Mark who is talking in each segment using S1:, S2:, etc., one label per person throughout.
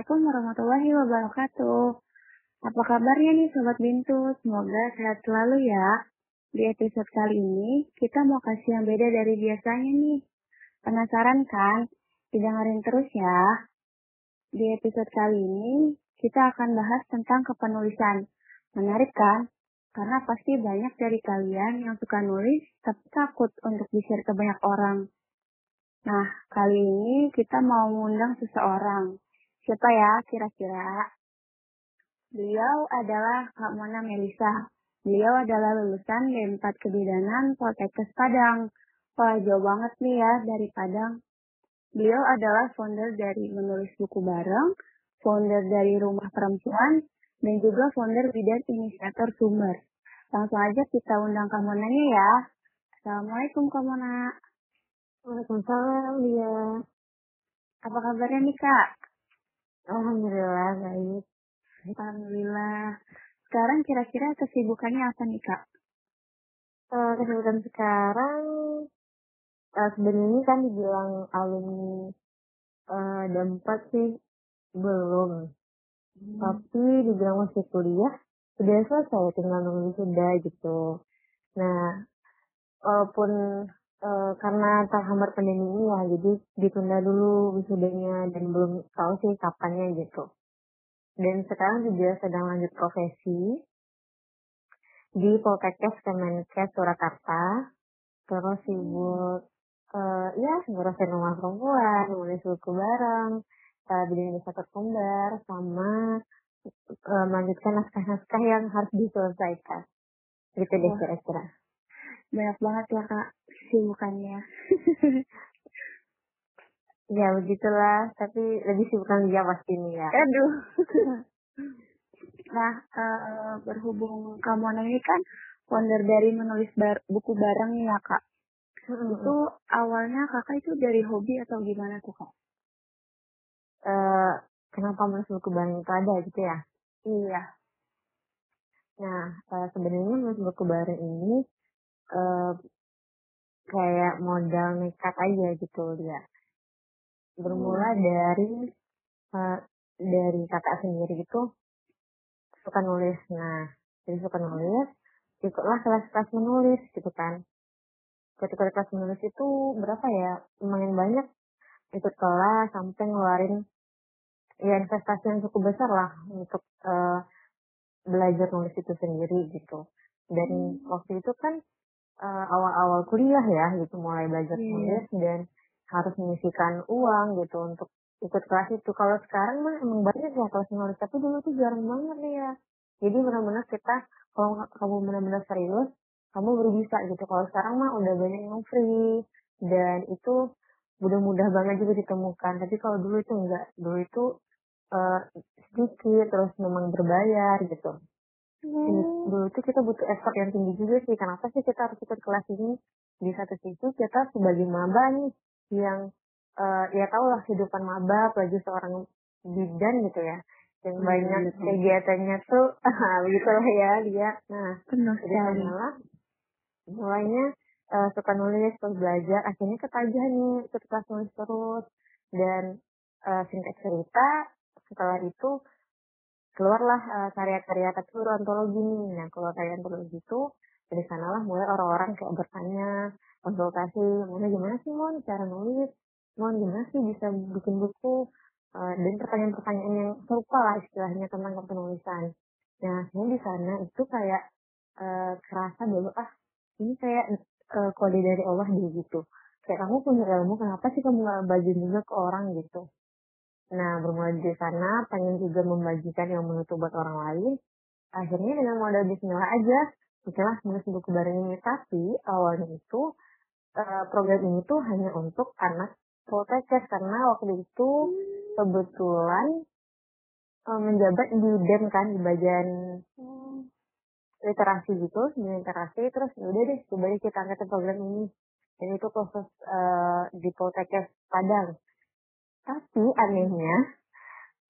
S1: Assalamualaikum warahmatullahi wabarakatuh. Apa kabarnya nih Sobat Bintu? Semoga sehat selalu ya. Di episode kali ini, kita mau kasih yang beda dari biasanya nih. Penasaran kan? Didengarin terus ya. Di episode kali ini, kita akan bahas tentang kepenulisan. Menarik kan? Karena pasti banyak dari kalian yang suka nulis, tapi takut untuk di-share ke banyak orang. Nah, kali ini kita mau ngundang seseorang. Siapa ya kira-kira? Beliau adalah Kak Mona Melisa. Beliau adalah lulusan D4 Kebidanan Poltekkes Padang. Wah, jauh banget nih ya dari Padang. Beliau adalah founder dari Menulis Buku Bareng, founder dari Rumah Perempuan, dan juga founder Bidan Inisiator Sumber. Langsung aja kita undang Kak Monanya ya. Assalamualaikum Kak Mona.
S2: Waalaikumsalam dia.
S1: Apa kabarnya nih Kak?
S2: Alhamdulillah baik.
S1: Alhamdulillah. Sekarang kira-kira kesibukannya apa nih Kak?
S2: Uh, kesibukan sekarang uh, sebenarnya kan dibilang alumni uh, dampak sih belum. Hmm. Tapi dibilang masih kuliah sudah selesai tinggal nunggu sudah gitu. Nah, walaupun uh, karena terhambat pandemi ini ya, jadi ditunda dulu wisudanya dan belum tahu sih kapannya gitu. Dan sekarang juga sedang lanjut profesi di Poltekkes Kemenkes Surakarta. Terus sibuk uh, ya ngurusin rumah perempuan nulis buku bareng uh, bikin satu kembar sama uh, melanjutkan naskah-naskah yang harus diselesaikan. Gitu deh kira-kira
S1: banyak banget ya kak sibukannya
S2: Ya begitulah, tapi lebih sibukkan dia pasti nih ya.
S1: Aduh. nah, uh, berhubung kamu ini kan founder dari menulis bar buku bareng ya kak. Hmm. Itu awalnya kakak itu dari hobi atau gimana tuh kak?
S2: Uh, kenapa menulis buku bareng itu ada gitu ya?
S1: Iya.
S2: Nah, uh, sebenarnya menulis buku bareng ini uh, kayak modal nekat aja gitu dia bermula dari uh, dari kakak sendiri itu suka nulis. Nah jadi suka nulis ikutlah kelas-kelas menulis gitu kan. Ketika kelas menulis itu berapa ya? Lumayan banyak. Ikut kelas sampai ngeluarin ya investasi yang cukup besar lah untuk uh, belajar nulis itu sendiri gitu. Dan hmm. waktu itu kan uh, awal-awal kuliah ya gitu mulai belajar yeah. nulis dan harus menyisikan uang gitu untuk ikut kelas itu. Kalau sekarang mah emang banyak ya kelas nulis, tapi dulu tuh jarang banget nih ya. Jadi benar-benar kita kalau kamu benar-benar serius, kamu baru bisa gitu. Kalau sekarang mah udah banyak yang free dan itu mudah-mudah banget juga ditemukan. Tapi kalau dulu itu enggak, dulu itu uh, sedikit terus memang berbayar gitu. Hmm. Dulu itu kita butuh effort yang tinggi juga sih. Kenapa sih kita harus ikut kelas ini? Di satu sisi kita sebagai maba nih yang uh, ya tau lah kehidupan maba apalagi seorang bidan gitu ya yang hmm, banyak betul. kegiatannya tuh begitulah ya dia nah
S1: penuh
S2: sekali mulainya uh, suka nulis terus belajar akhirnya ketagihan nih ikut kelas nulis terus dan uh, singkat cerita setelah itu keluarlah uh, karya-karya tapi antologi nih. Nah kalau karya antologi itu dari sanalah mulai orang-orang kayak bertanya konsultasi mana gimana sih mon? Cara nulis? Mon gimana sih bisa bikin buku? Uh, dan pertanyaan-pertanyaan yang serupa lah istilahnya tentang penulisan. Nah ini di sana itu kayak uh, kerasa bahwa ah ini kayak uh, kode dari Allah gitu. Kayak kamu punya ilmu kenapa sih kamu gak bagi juga ke orang? gitu nah bermula dari sana pengen juga membagikan yang menutup buat orang lain. Akhirnya dengan modal bismillah aja Bismillah menulis buku bareng ini. Tapi awalnya itu uh, program ini tuh hanya untuk anak Poltekkes karena waktu itu kebetulan uh, menjabat di DEM kan di bagian literasi gitu, di literasi. Terus ya udah deh coba deh kita angkat program ini. Dan itu khusus uh, di Poltekkes Padang. Tapi anehnya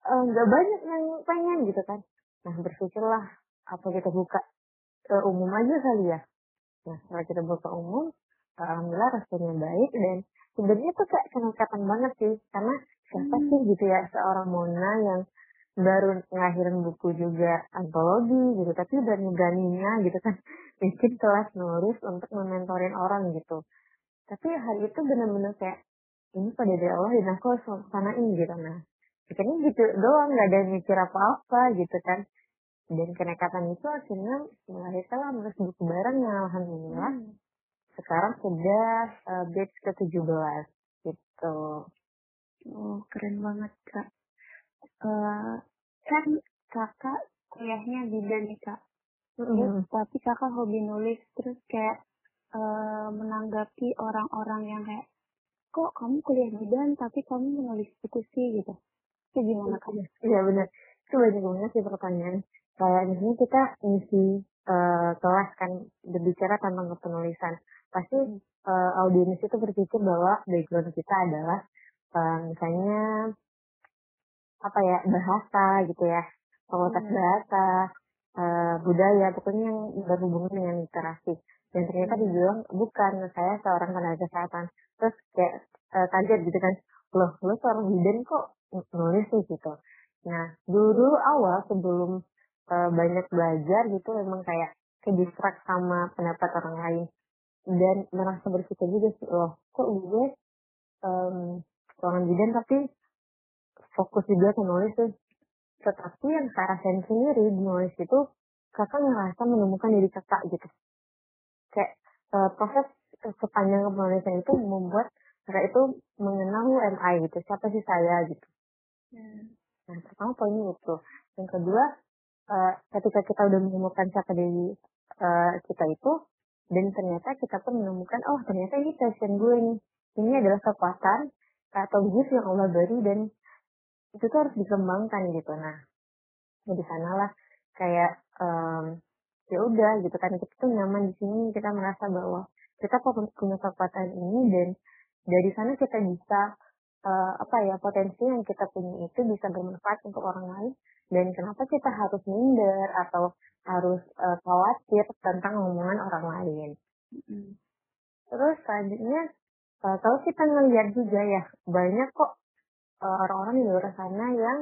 S2: nggak uh, banyak yang pengen gitu kan. Nah berpikirlah apa kita buka uh, umum aja kali ya. Nah setelah kita buka umum, alhamdulillah responnya baik dan sebenarnya tuh kayak kenakapan banget sih karena siapa sih gitu ya seorang Mona yang baru ngelahirin buku juga antologi gitu tapi udah beraninya gitu kan bikin kelas nulis untuk mementorin orang gitu tapi hari itu benar-benar kayak ini pada dari Allah dan aku harus sanain gitu nah pikirnya gitu doang nggak ada mikir apa-apa gitu kan dan kenekatan itu akhirnya melahirkan nulis buku bareng yang alhamdulillah
S1: Hmm.
S2: sekarang sudah uh, batch ke-17 gitu.
S1: Oh, keren banget, Kak. Eh, kan kakak kuliahnya bidan nih, Kak. Terus,
S2: Mm-mm.
S1: tapi kakak hobi nulis, terus kayak eh, menanggapi orang-orang yang kayak, kok kamu kuliah bidan, tapi kamu menulis sih, gitu. Itu gimana, Kak?
S2: Iya benar. Itu banyak banget sih pertanyaan. Kayak misalnya kita ngisi uh, kelas kan berbicara tentang penulisan. Pasti uh, audiens itu berpikir bahwa background kita adalah uh, misalnya apa ya bahasa gitu ya, fakultas
S1: Hmm.
S2: bahasa, uh, budaya, pokoknya yang berhubungan dengan literasi. Dan ternyata
S1: Hmm.
S2: dibilang bukan, saya seorang tenaga kesehatan. Terus kayak uh, kaget gitu kan, loh, lo seorang bidan kok nulis sih gitu. Nah, dulu awal sebelum uh, banyak belajar gitu memang kayak ke distract sama pendapat orang lain dan merasa bersyukur juga sih, loh, kok gue um, seorang bidan tapi fokus juga ke nulis tuh. Tetapi yang saya rasain sendiri di nulis itu, kakak ngerasa menemukan diri kakak gitu. Kayak uh, proses sepanjang penulisan itu membuat kakak itu mengenal who am I gitu, siapa sih saya gitu.
S1: Hmm.
S2: Nah, pertama poinnya itu. Yang kedua, uh, ketika kita udah menemukan siapa diri uh, kita itu, dan ternyata kita pun menemukan, oh ternyata ini passion gue nih. Ini adalah kekuatan atau gift yang Allah beri dan itu tuh harus dikembangkan gitu. Nah, ya di sanalah kayak um, ya udah gitu kan. Kita tuh nyaman di sini kita merasa bahwa kita punya kekuatan ini dan dari sana kita bisa uh, apa ya potensi yang kita punya itu bisa bermanfaat untuk orang lain. Dan kenapa kita harus minder atau harus uh, khawatir tentang omongan orang lain?
S1: Hmm.
S2: terus selanjutnya uh, kalau kita ngelihat juga ya banyak kok uh, orang-orang di luar sana yang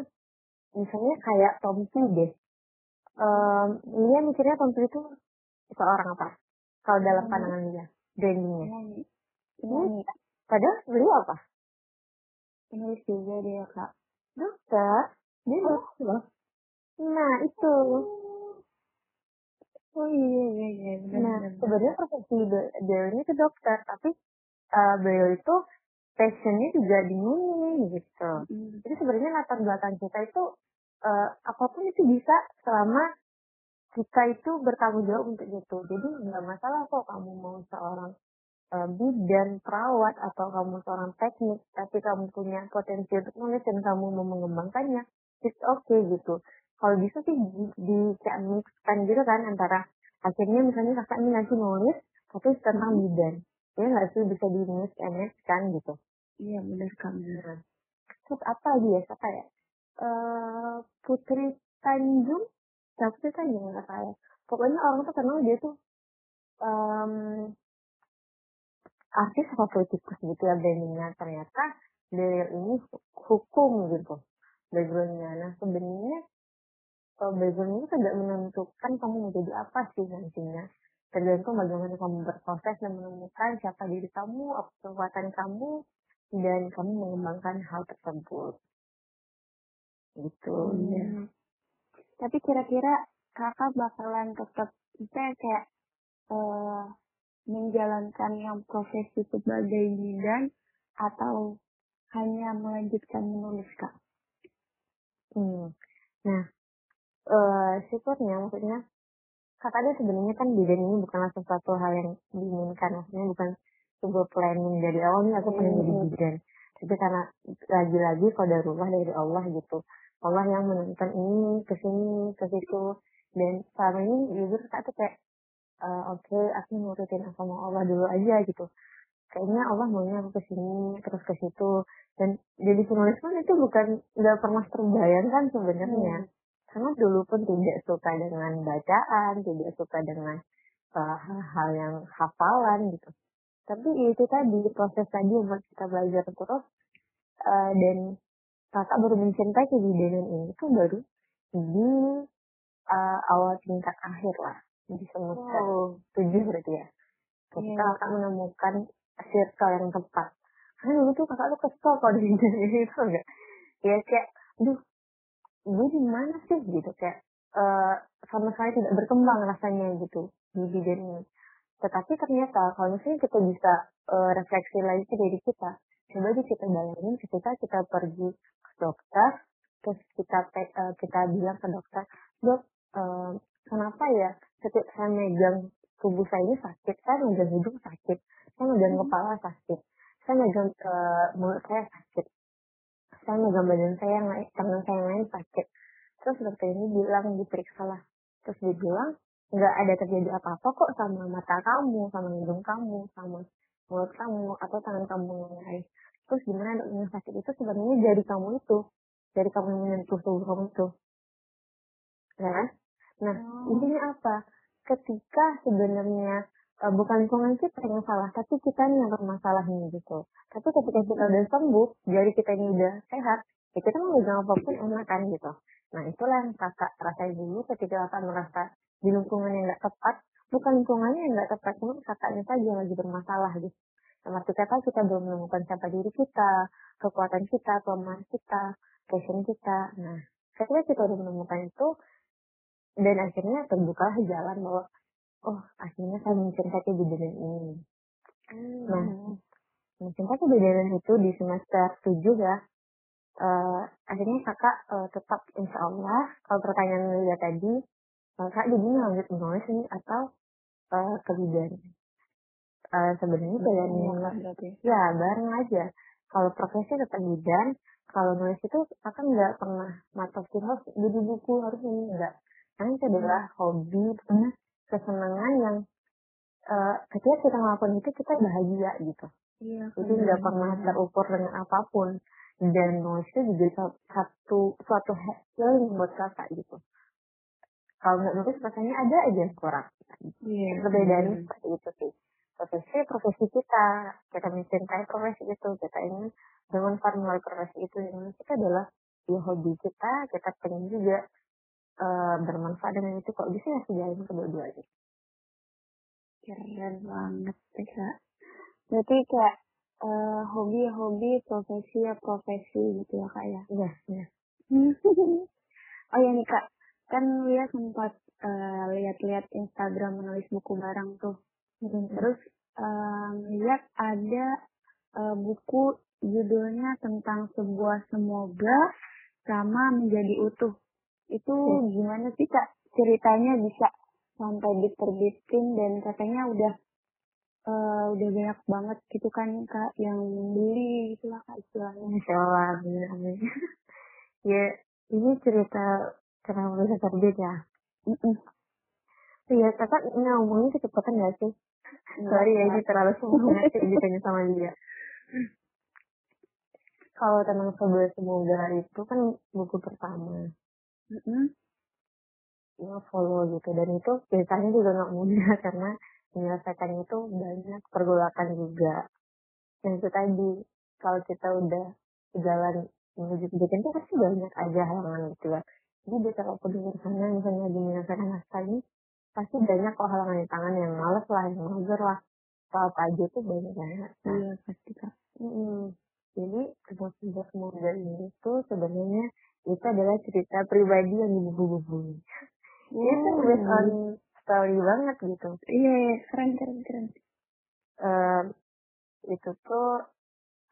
S2: misalnya kayak Tompi deh um, dia mikirnya Tompi itu seorang apa kalau dalam
S1: Hmm.
S2: pandangan dia brandingnya
S1: Penyanyi. Penyanyi.
S2: padahal beliau apa
S1: Penulis juga dia, Kak.
S2: dokter dia dokter loh nah itu
S1: Oh iya, iya, iya. Benar,
S2: nah
S1: benar, benar.
S2: sebenarnya profesi be- beliau itu dokter tapi uh, beliau itu passionnya juga di nyanyi gitu
S1: Hmm.
S2: jadi sebenarnya latar belakang kita itu uh, apa pun itu bisa selama kita itu bertanggung jawab untuk itu. Jadi nggak masalah kok kamu mau seorang uh, bidan perawat atau kamu seorang teknik tapi kamu punya potensi untuk nulis dan kamu mau mengembangkannya it's okay gitu. Kalau bisa sih di, di kayak mixkan gitu kan antara akhirnya misalnya kakak ini nanti nulis tapi tentang bidan. Ya nggak sih bisa di mix and match kan gitu.
S1: Iya, benar.
S2: Nah, terus apa lagi ya siapa ya Eh Putri Tanjung? Siapa Putri Tanjung nggak saya pokoknya orang tuh kenal dia tuh em, artis apa politikus gitu ya brandingnya ternyata beliau ini hu- hukum gitu backgroundnya. Nah sebenarnya eh, background ini tidak menentukan kamu mau jadi apa sih nantinya. Tergantung bagaimana kamu berproses dan menemukan siapa diri kamu kekuatan kamu dan kamu mengembangkan hal tersebut gitu
S1: Hmm. Tapi kira-kira kakak bakalan tetap misalnya kayak eh, menjalankan yang profesi sebagai bidan atau hanya melanjutkan menulis kak?
S2: Hmm. Nah, eh syukurnya maksudnya kakak dia sebenarnya kan bidan ini bukanlah sesuatu hal yang diinginkan, maksudnya bukan sebuah planning dari awal nih aku pengen jadi
S1: Hmm.
S2: bidan. Tapi karena lagi-lagi kodarullah dari Allah gitu. Allah yang menentukan ini ke sini ke situ dan selama ini jujur kakak tuh kayak eh, oke aku nurutin apa mau Allah dulu aja gitu. Kayaknya Allah maunya aku ke sini terus ke situ dan jadi penulis pun itu bukan nggak pernah terbayangkan sebenarnya
S1: Hmm.
S2: karena dulu pun tidak suka dengan bacaan, tidak suka dengan uh, hal-hal yang hafalan gitu. Tapi ya itu tadi proses tadi buat kita belajar terus. Uh, dan kakak baru mencintai kejadian ini tuh baru di uh, awal tingkat akhir lah. Di semester
S1: Oh.
S2: tujuh berarti ya. Ketika
S1: Iya.
S2: kakak menemukan circle yang tepat. Karena dulu tuh kakak tuh kesel kalau di ini itu enggak ya kayak duh gue di mana sih? Gitu kayak eh, sama sekali tidak berkembang rasanya gitu di bidang ini tetapi ternyata kalau misalnya kita bisa eh, refleksi lagi ke diri kita coba aja kita bayangin ketika kita pergi ke dokter terus kita eh, kita bilang ke dokter dok eh, kenapa ya setiap saya megang tubuh saya ini sakit saya megang hidung sakit saya megang
S1: Hmm.
S2: kepala sakit saya megang eh, mulut saya sakit saya megang badan saya yang lain, tangan saya yang lain sakit. Terus dokter ini bilang diperiksa lah. Terus dia bilang nggak ada terjadi apa-apa kok sama mata kamu, sama hidung kamu, sama mulut kamu atau tangan kamu yang lain. Terus gimana dok yang sakit itu sebenarnya dari kamu itu, dari kamu yang menyentuh tubuh kamu itu. Ya kan? Nah,
S1: Oh.
S2: intinya apa? Ketika sebenarnya eh, bukan lingkungan kita yang salah, tapi kita yang bermasalahnya gitu. Tapi ketika kita udah sembuh, jari kita ini udah sehat, ya kita mau megang apa pun enak kan gitu. Nah itulah yang kakak rasain dulu ketika kakak merasa di lingkungan yang nggak tepat, bukan lingkungannya yang nggak tepat, cuma kakaknya saja yang lagi bermasalah gitu. Yang arti kata kita belum menemukan siapa diri kita, kekuatan kita, kelemahan kita, passion kita. Nah, ketika kita udah menemukan itu, dan akhirnya terbuka jalan bahwa oh akhirnya saya mencintai kejadian ini. Nah,
S1: Hmm.
S2: mencintai kejadian itu di semester 7 ya. eh akhirnya kakak eh, tetap insya Allah kalau pertanyaan Lia tadi eh, kak jadi lanjut menulis ini atau eh, ke bidan. Eh, sebenarnya pilihan
S1: berarti.
S2: ya bareng aja. Kalau profesi tetap bidan, kalau nulis itu akan nggak pernah matokin harus jadi buku harus ini enggak. Karena itu adalah hobi, karena kesenangan yang eh, ketika kita ngelakuin itu kita bahagia gitu.
S1: Iya,
S2: Jadi nggak pernah terukur dengan apa pun. Dan nulis itu juga sa- satu suatu healing buat kakak gitu. Kalau nggak nulis rasanya ada aja yang kurang.
S1: Iya.
S2: Perbedaannya seperti itu sih. Profesi profesi kita, kita mencintai profesi itu, kita ingin bermanfaat melalui profesi itu. Yang kita adalah ya hobi kita, kita pengen juga eh, bermanfaat dengan itu. Kok bisa ya sejalin kedua-duanya.
S1: Keren banget, Kak. Berarti kayak eh, hobi ya hobi, profesi ya profesi gitu ya, Kak ya.
S2: Iya, iya.
S1: oh ya nih, Kak. Kan Lia sempat eh, lihat-lihat Instagram menulis buku bareng tuh. Terus em, lihat ada eh, buku judulnya tentang sebuah semoga sama menjadi utuh. Itu
S2: Iya.
S1: gimana sih kak ceritanya bisa sampai diterbitin dan katanya udah eh, udah banyak banget gitu kan kak yang beli gitu lah kak istilahnya.
S2: Amin, amin. ya, ini cerita kenapa bisa terbit ya. Iya, kakak ngomongnya kecepatan gak sih?
S1: Enggak,
S2: Sorry ya, ini terlalu semangat ditanya sama dia. Kalau tentang sebuah semoga itu kan buku pertama. Ya, follow gitu. Dan itu biasanya juga gak mudah karena menyelesaikannya itu banyak pergolakan juga. Dan itu tadi, kalau kita udah jalan menuju kejadian itu pasti banyak aja halangan gitu ya. Jadi kalau di sana misalnya lagi menyelesaikan naskah ini, pasti banyak kok halangan di tangan yang males lah, yang mager lah. Atau apa aja tuh banyak banget. Nah,
S1: Iya pasti kak.
S2: Mm-mm. Jadi sebuah semoga ini tuh sebenarnya itu adalah cerita pribadi yang dibubu-bubu. Itu based on story banget gitu.
S1: Iya iya, keren keren keren.
S2: Em, itu tuh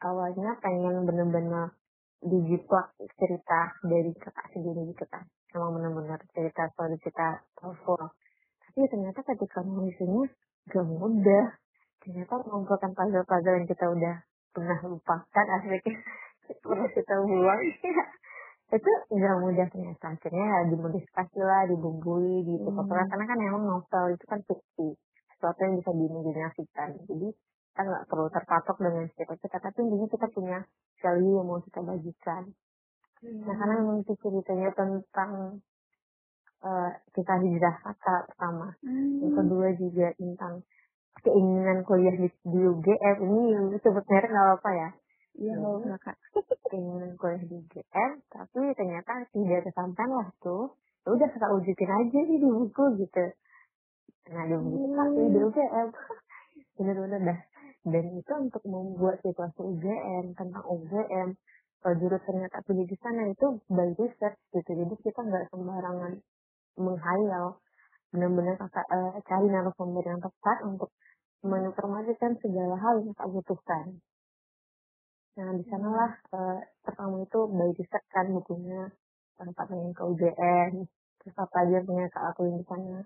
S2: awalnya pengen bener-bener dijiplak cerita dari kakak sendiri gitu kan. Emang bener-bener cerita story cerita full. Tapi ternyata ketika nulisnya gak mudah. Ternyata mengumpulkan puzzle-puzzle yang kita udah pernah lupakan akhirnya pernah kita buang. itu nggak mudah ternyata. Akhirnya ya dimodifikasi lah, dibumbui, gitu.
S1: Hmm.
S2: Karena kan emang novel itu kan fiksi. Sesuatu yang bisa diimajinasikan. Jadi kita nggak perlu terpatok dengan cerita kita. Tapi intinya kita punya value yang mau kita bagikan. Nah karena memang itu ceritanya tentang eh kita hijrah kakak pertama. Yang
S1: Hmm.
S2: kedua juga tentang keinginan kuliah di, di UGM ini sebut merek nggak apa ya
S1: Iya, kak.
S2: pengen kuliah di UGM tapi ternyata tidak kesampaian lah tuh ya udah kakak wujudin aja sih di buku gitu nah di buku tapi di UGM bener-bener dah dan itu untuk membuat situasi UGM tentang UGM tak pilih di sana itu by research gitu. Jadi kita nggak sembarangan menghayal. Benar-benar kakak eh, cari narasumber yang tepat untuk menginformasikan segala hal yang kakak butuhkan. Nah, di sanalah eh, pertama itu by research kan bukunya tempat pengen ke UGM, terus apa aja yang punya kak aku di sana.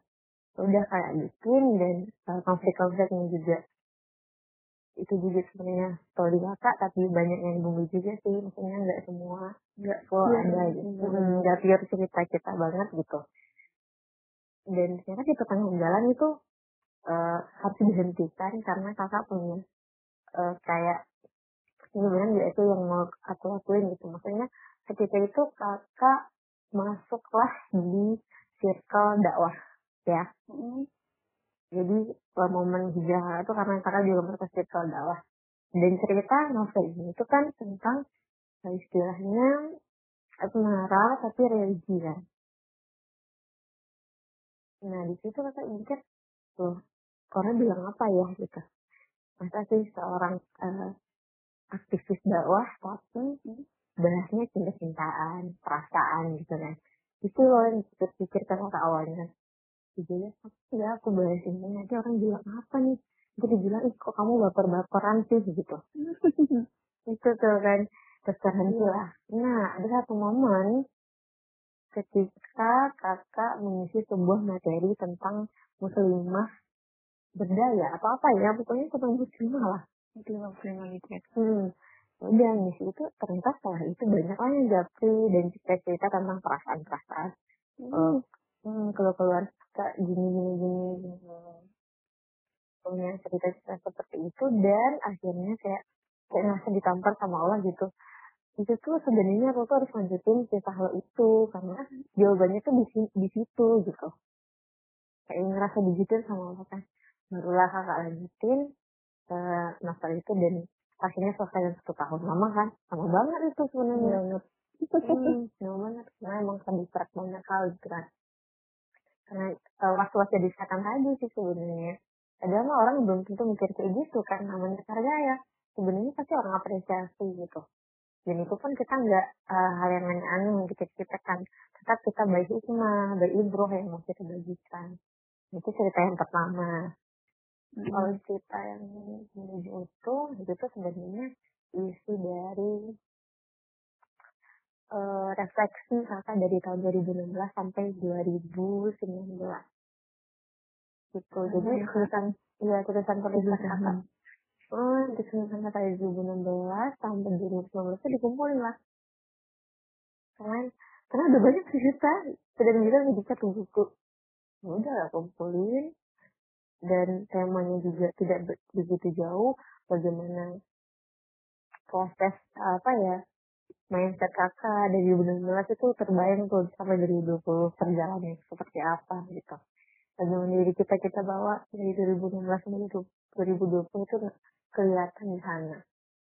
S2: Udah kayak bikin dan eh, konflik-konfliknya juga itu juga sebenarnya story kakak tapi banyak yang bumbu juga sih. Maksudnya nggak semua nggak full
S1: Iya,
S2: ada gitu.
S1: Iya.
S2: Nggak pure cerita kita banget gitu. Dan ternyata di pertengahan jalan itu eh, harus dihentikan karena kakak punya eh, kayak sebenarnya nggak itu yang mau aku lakuin gitu. Maksudnya ketika itu kakak masuklah di circle dakwah ya.
S1: Mm.
S2: Jadi eh, momen hijrah itu karena kakak juga circle dakwah dan cerita novel ini itu kan tentang eh, istilahnya asmara tapi religi kan nah di situ kakak mikir tuh orang bilang apa ya gitu masa sih seorang eh, aktivis dakwah tapi bahasnya cinta-cintaan, perasaan gitu kan. Itu loh yang pikir-pikirkan kakak awalnya. Jadi ya aku bahas ini nanti orang bilang apa nih? Nanti dibilang, ih kok kamu baper-baperan sih gitu. Itu tuh kan, terus terhenti lah. Nah, ada satu momen ketika kakak mengisi sebuah materi tentang muslimah berdaya atau apa ya, pokoknya tentang muslimah lah.
S1: Muslimah muslimah gitu ya.
S2: Hmm. Udah ngisi itu ternyata setelah itu banyak lah yang japri dan cerita-cerita tentang perasaan-perasaan.
S1: Hmm.
S2: Hmm, kalau keluar kak gini gini gini gini. Punya cerita-cerita seperti itu dan akhirnya kayak kayak ngerasa ditampar sama Allah gitu. Itu tuh sebenarnya aku tuh harus lanjutin cerita hal itu karena jawabannya tuh di, di situ gitu. Kayak ngerasa digituin sama Allah kan. Barulah kakak lanjutin eh novel itu dan akhirnya selesai dalam satu tahun lama kan lama banget itu sebenarnya
S1: Banget.
S2: hmm, lama banget karena emang kan distract banyak hal gitu kan karena uh, was-was jadi setan tadi sih sebenarnya. Padahal mah orang belum tentu mikir kayak gitu kan namanya karya ya sebenarnya pasti orang apresiasi gitu. Dan itu pun kita nggak uh, hal yang aneh-aneh yang kita ceritakan tetap kita baik hikmah baik ibroh yang mau kita bagikan. Itu cerita yang pertama.
S1: Mm.
S2: kalau cerita yang menuju itu itu tuh sebenarnya isi dari eh, refleksi kakak dari tahun 2016 sampai 2019 gitu. Jadi
S1: ya,
S2: tulisan iya tulisan tulisan kakak oh tulisan kakak dari 2016 sampai 2019 itu dikumpulin lah kan? Karena udah banyak cerita. Sudah bisa jadi satu buku ya udah lah kumpulin. Dan temanya juga tidak be- begitu jauh. Bagaimana proses apa ya mindset kakak dari 2016 itu terbayang tuh sampai 2020 perjalanannya seperti apa gitu. Bagaimana diri kita kita bawa dari 2016 sampai 2020 itu kelihatan di sana.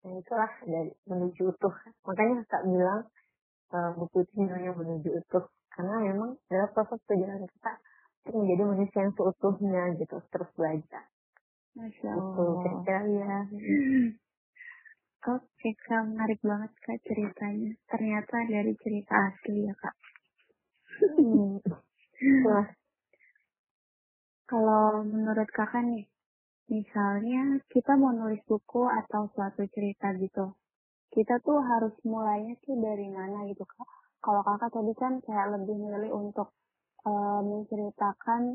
S2: Nah itulah dari menuju utuh. Makanya kakak bilang eh, buku itu judulnya menuju utuh. Karena memang dalam proses perjalanan kita untuk menjadi manusia yang seutuhnya gitu terus belajar.
S1: Masya
S2: gitu
S1: Allah.
S2: kira-kira. Ya
S1: Oke kak, menarik banget kak ceritanya. Ternyata dari cerita asli ya kak.
S2: hmm. Wah,
S1: Kalau menurut kakak nih, misalnya kita mau nulis buku atau suatu cerita gitu, kita tuh harus mulainya tuh dari mana gitu kak? Kalau kakak tadi kan kayak lebih milih untuk eh, menceritakan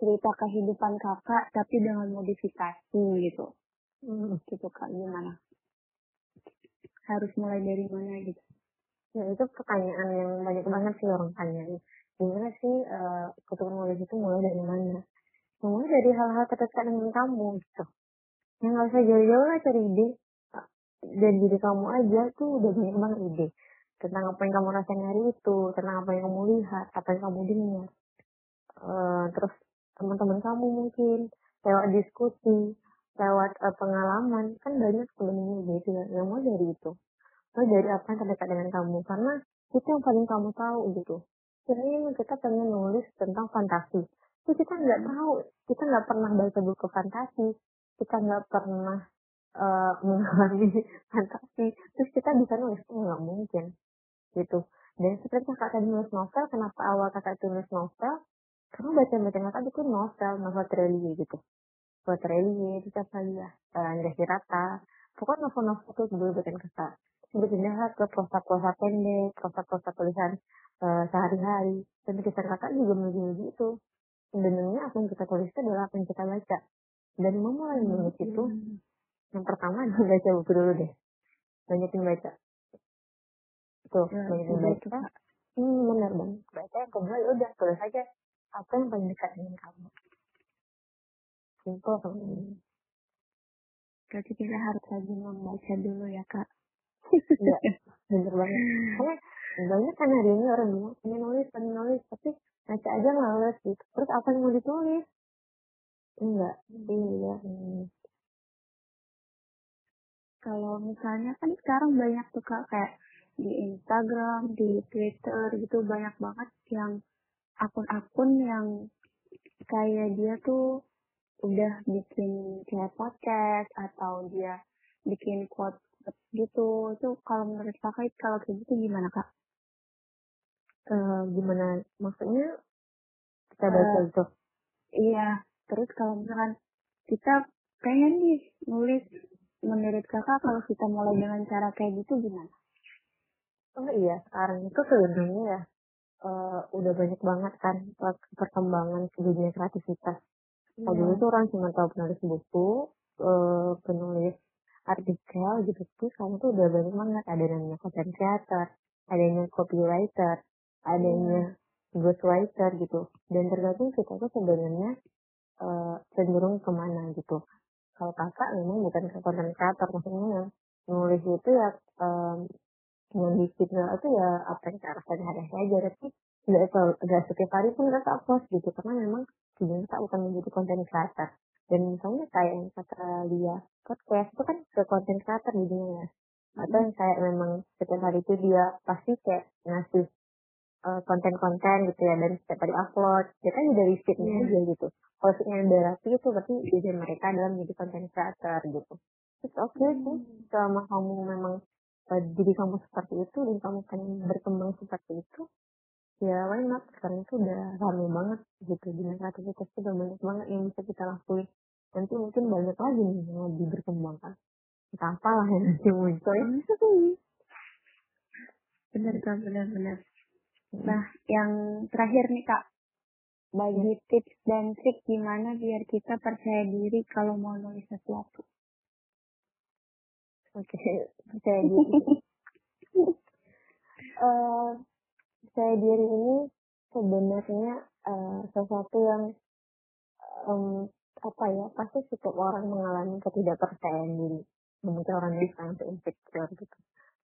S1: cerita kehidupan kakak tapi dengan modifikasi gitu.
S2: Hmm.
S1: Gitu kak, gimana? Harus mulai dari mana gitu?
S2: Ya itu pertanyaan yang banyak banget sih orang tanyain. Gimana sih uh, itu mulai dari mana? Mulai dari hal-hal terdekat dengan kamu gitu. Yang nggak usah jauh-jauh lah cari ide. Dan diri kamu aja tuh udah banyak banget ide. Tentang apa yang kamu rasain hari itu, tentang apa yang kamu lihat, apa yang kamu dengar. Eh, terus teman-teman kamu mungkin lewat diskusi lewat uh, pengalaman kan banyak sebenarnya gitu ya yang mau dari itu. Mau dari apa yang terdekat dengan kamu karena itu yang paling kamu tahu gitu. Sebenarnya kita pengen nulis tentang fantasi. Tapi kita nggak tahu kita nggak pernah baca buku fantasi kita nggak pernah uh, mengalami fantasi. Terus kita bisa nulis itu nggak mungkin gitu. Dan seperti kakak tadi nulis novel kenapa awal kakak tulis novel? Karena baca baca kakak itu novel novel trilogi gitu novel trilogi itu siapa lagi ya. Uh, Andrea Hirata pokoknya novel-novel itu dulu bikin kakak berpindah ke prosa-prosa pendek prosa-prosa tulisan uh, sehari-hari. Dan kisah kakak juga menuju itu. Sebenarnya apa yang kita tulis itu adalah apa yang kita baca. Dan memulai menulis itu yang pertama baca buku dulu deh. Banyakin baca. Tuh
S1: Ya,
S2: banyakin
S1: coba itu,
S2: baca.
S1: Kak.
S2: hmm benar banget baca yang kedua ya udah tulis aja apa yang paling dekat dengan kamu simple kan
S1: Berarti kita harus rajin membaca dulu ya, Kak.
S2: Iya, bener banget. Karena banyak kan hari ini orang bilang pengen nulis, pengen nulis, tapi baca aja males gitu. Terus apa yang mau ditulis? Enggak, iya. Hmm.
S1: Kalau misalnya kan sekarang banyak tuh Kak, kayak di Instagram, di Twitter gitu banyak banget yang akun-akun yang kayak dia tuh udah bikin kayak podcast atau dia bikin quote gitu. Itu kalau menurut Kakak kalau kayak gitu gimana Kak?
S2: Eh, gimana maksudnya kita baca
S1: Eh,
S2: itu?
S1: Iya, terus kalau misalkan kita pengen nih nulis menurut kakak kalau kita mulai dengan cara kayak gitu gimana?
S2: Oh iya, sekarang itu sebenarnya ya eh, udah banyak banget kan per- perkembangan ke dunia kreativitas. Kalau dulu tuh orang cuma tahu penulis buku, eh, penulis artikel gitu. Tapi sekarang tuh udah banyak banget. Ada namanya content creator, adanya copywriter, adanya ghostwriter gitu. Dan tergantung kita tuh sebenarnya eh, cenderung ke mana gitu. Kalau kakak memang bukan ke content creator, maksudnya yang nulis itu ya em, yang di signal itu ya apa yang kita rasain hari aja tapi nggak nggak setiap hari pun kita post gitu karena memang tujuan kita bukan menjadi konten creator dan misalnya kayak yang kata dia podcast itu kan ke konten creator jadinya ya atau yang kayak memang setiap hari itu dia pasti kayak ngasih eh, konten-konten gitu ya. Dan setiap hari upload. Dia kan dari feednya
S1: Iya.
S2: aja gitu. Kalau feednya udah rapi itu berarti tujuan mereka adalah menjadi konten creator gitu. Terus oke sih. Selama kamu memang eh, diri kamu seperti itu dan kamu pengen berkembang seperti itu ya why not? Sekarang itu udah rame banget gitu dunia kreativitas itu udah banyak banget yang bisa kita lakuin. Nanti mungkin banyak lagi nih yang lebih berkembang. Kan entah apalah yang nanti muncul. Ya
S1: Bener kak, bener-bener. Nah, yang terakhir nih kak, bagi tips dan trik gimana biar kita percaya diri kalau mau nulis sesuatu.
S2: oke percaya diri. Eh, percaya diri ini sebenarnya eh, sesuatu yang em, apa ya pasti setiap orang mengalami ketidakpercayaan diri. Mungkin orang yang sangat insecure gitu.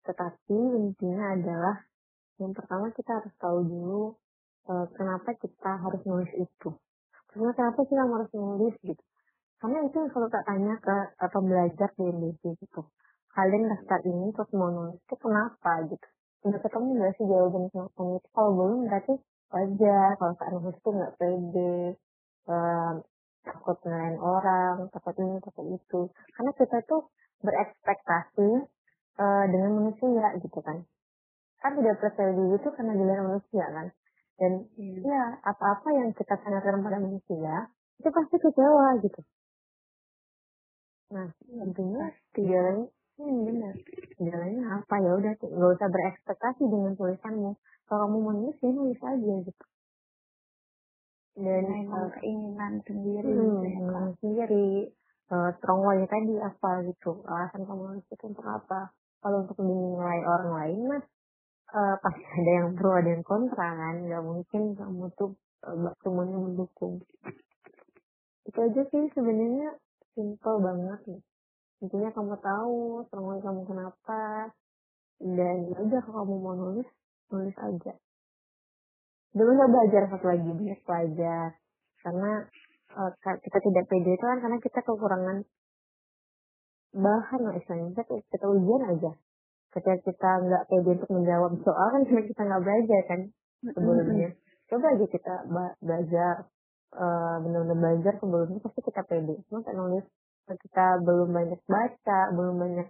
S2: Tetapi intinya adalah yang pertama kita harus tahu dulu eh, kenapa kita harus nulis itu. Karena kenapa kita harus nulis gitu? Karena itu yang selalu tak tanya ke pembelajar di Indonesia gitu. Kalian daftar ini terus mau nulis itu kenapa gitu udah ketemu nggak sih jawaban kenapa itu kalau belum berarti wajar. Kalau nulis itu nggak pede em, takut ngelain orang takut ini takut itu. Karena kita tuh berekspektasi eh, dengan manusia gitu kan. Kan tidak percaya diri itu karena dilihat manusia kan. Dan
S1: Iya.
S2: ya apa-apa yang kita tanyakan pada manusia itu pasti kecewa gitu. Nah intinya
S1: Pasti.
S2: Hmm, benar. Jalannya apa? Ya udah tuh, nggak usah berekspektasi dengan tulisanmu. Kalau kamu mau nulis ya nulis aja gitu. Dan
S1: Nah, emang
S2: eh,
S1: keinginan sendiri
S2: hmm,
S1: gitu ya
S2: sendiri eh, strong way tadi apa gitu. Alasan kamu nulis itu untuk apa? Kalau untuk dinilai orang lain mah eh, pasti ada yang pro ada yang kontra kan? Nggak mungkin kamu tuh eh, semuanya mendukung. Itu aja sih sebenarnya simple banget nih intinya kamu tahu way kamu kenapa dan ya udah kalau kamu mau nulis nulis aja dulu nggak belajar satu lagi banyak belajar karena ka- kita tidak pede itu kan karena kita kekurangan bahan lah istilahnya. Kita, kita ujian aja. Ketika kita nggak pede untuk menjawab soal kan karena kita nggak belajar kan sebelumnya. Coba aja kita belajar uh, benar-benar belajar sebelumnya pasti kita pede. Cuma kan nulis kita belum banyak baca, belum banyak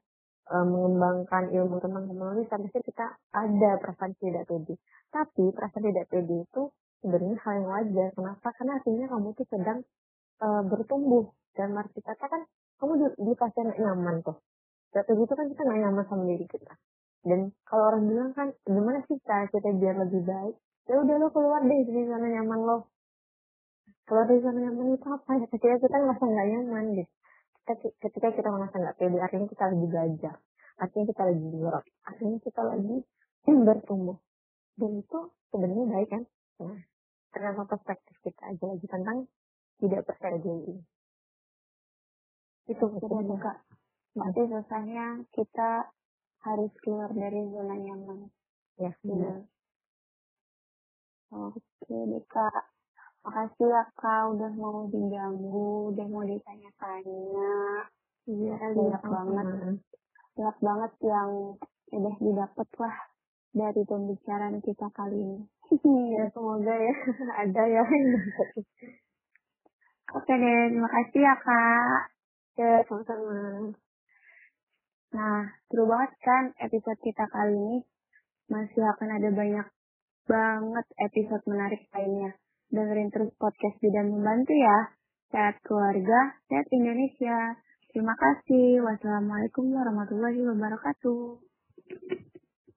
S2: uh, mengembangkan ilmu tentang penulisan, pasti kita ada perasaan tidak pede. Tapi perasaan tidak pede itu sebenarnya hal yang wajar. Kenapa? Karena artinya kamu tuh sedang uh, bertumbuh. Dan arti kata kan kamu di, di nyaman tuh. Jatuh gitu kan kita nggak nyaman sama diri kita. Dan kalau orang bilang kan, gimana sih cara kita biar lebih baik? Ya udah lo keluar deh dari zona nyaman lo. Keluar dari zona nyaman itu apa ya? Ketika kita merasa nggak nyaman gitu. Ketika kita merasa nggak pede, artinya kita lagi belajar. Artinya kita lagi growth. Artinya kita lagi bertumbuh. Dan itu sebenarnya baik kan? Nah, tergantung perspektif kita aja lagi tentang tidak percaya diri.
S1: Itu betul kak. Berarti susahnya kita harus keluar dari zona nyaman.
S2: Ya, benar.
S1: Oke deh kak. Makasih ya kak udah mau diganggu, udah mau ditanya-tanya.
S2: Iya,
S1: banyak banget. Banyak banget yang udah didapat lah dari pembicaraan kita kali ini.
S2: ya, semoga ya ada ya.
S1: Oke deh, terima kasih ya kak.
S2: Ya, sama-sama.
S1: Nah, seru banget kan episode kita kali ini. Masih akan ada banyak banget episode menarik lainnya. Dengerin terus podcast Bidan Membantu ya. Sehat keluarga, sehat Indonesia. Terima kasih. Wassalamualaikum warahmatullahi wabarakatuh.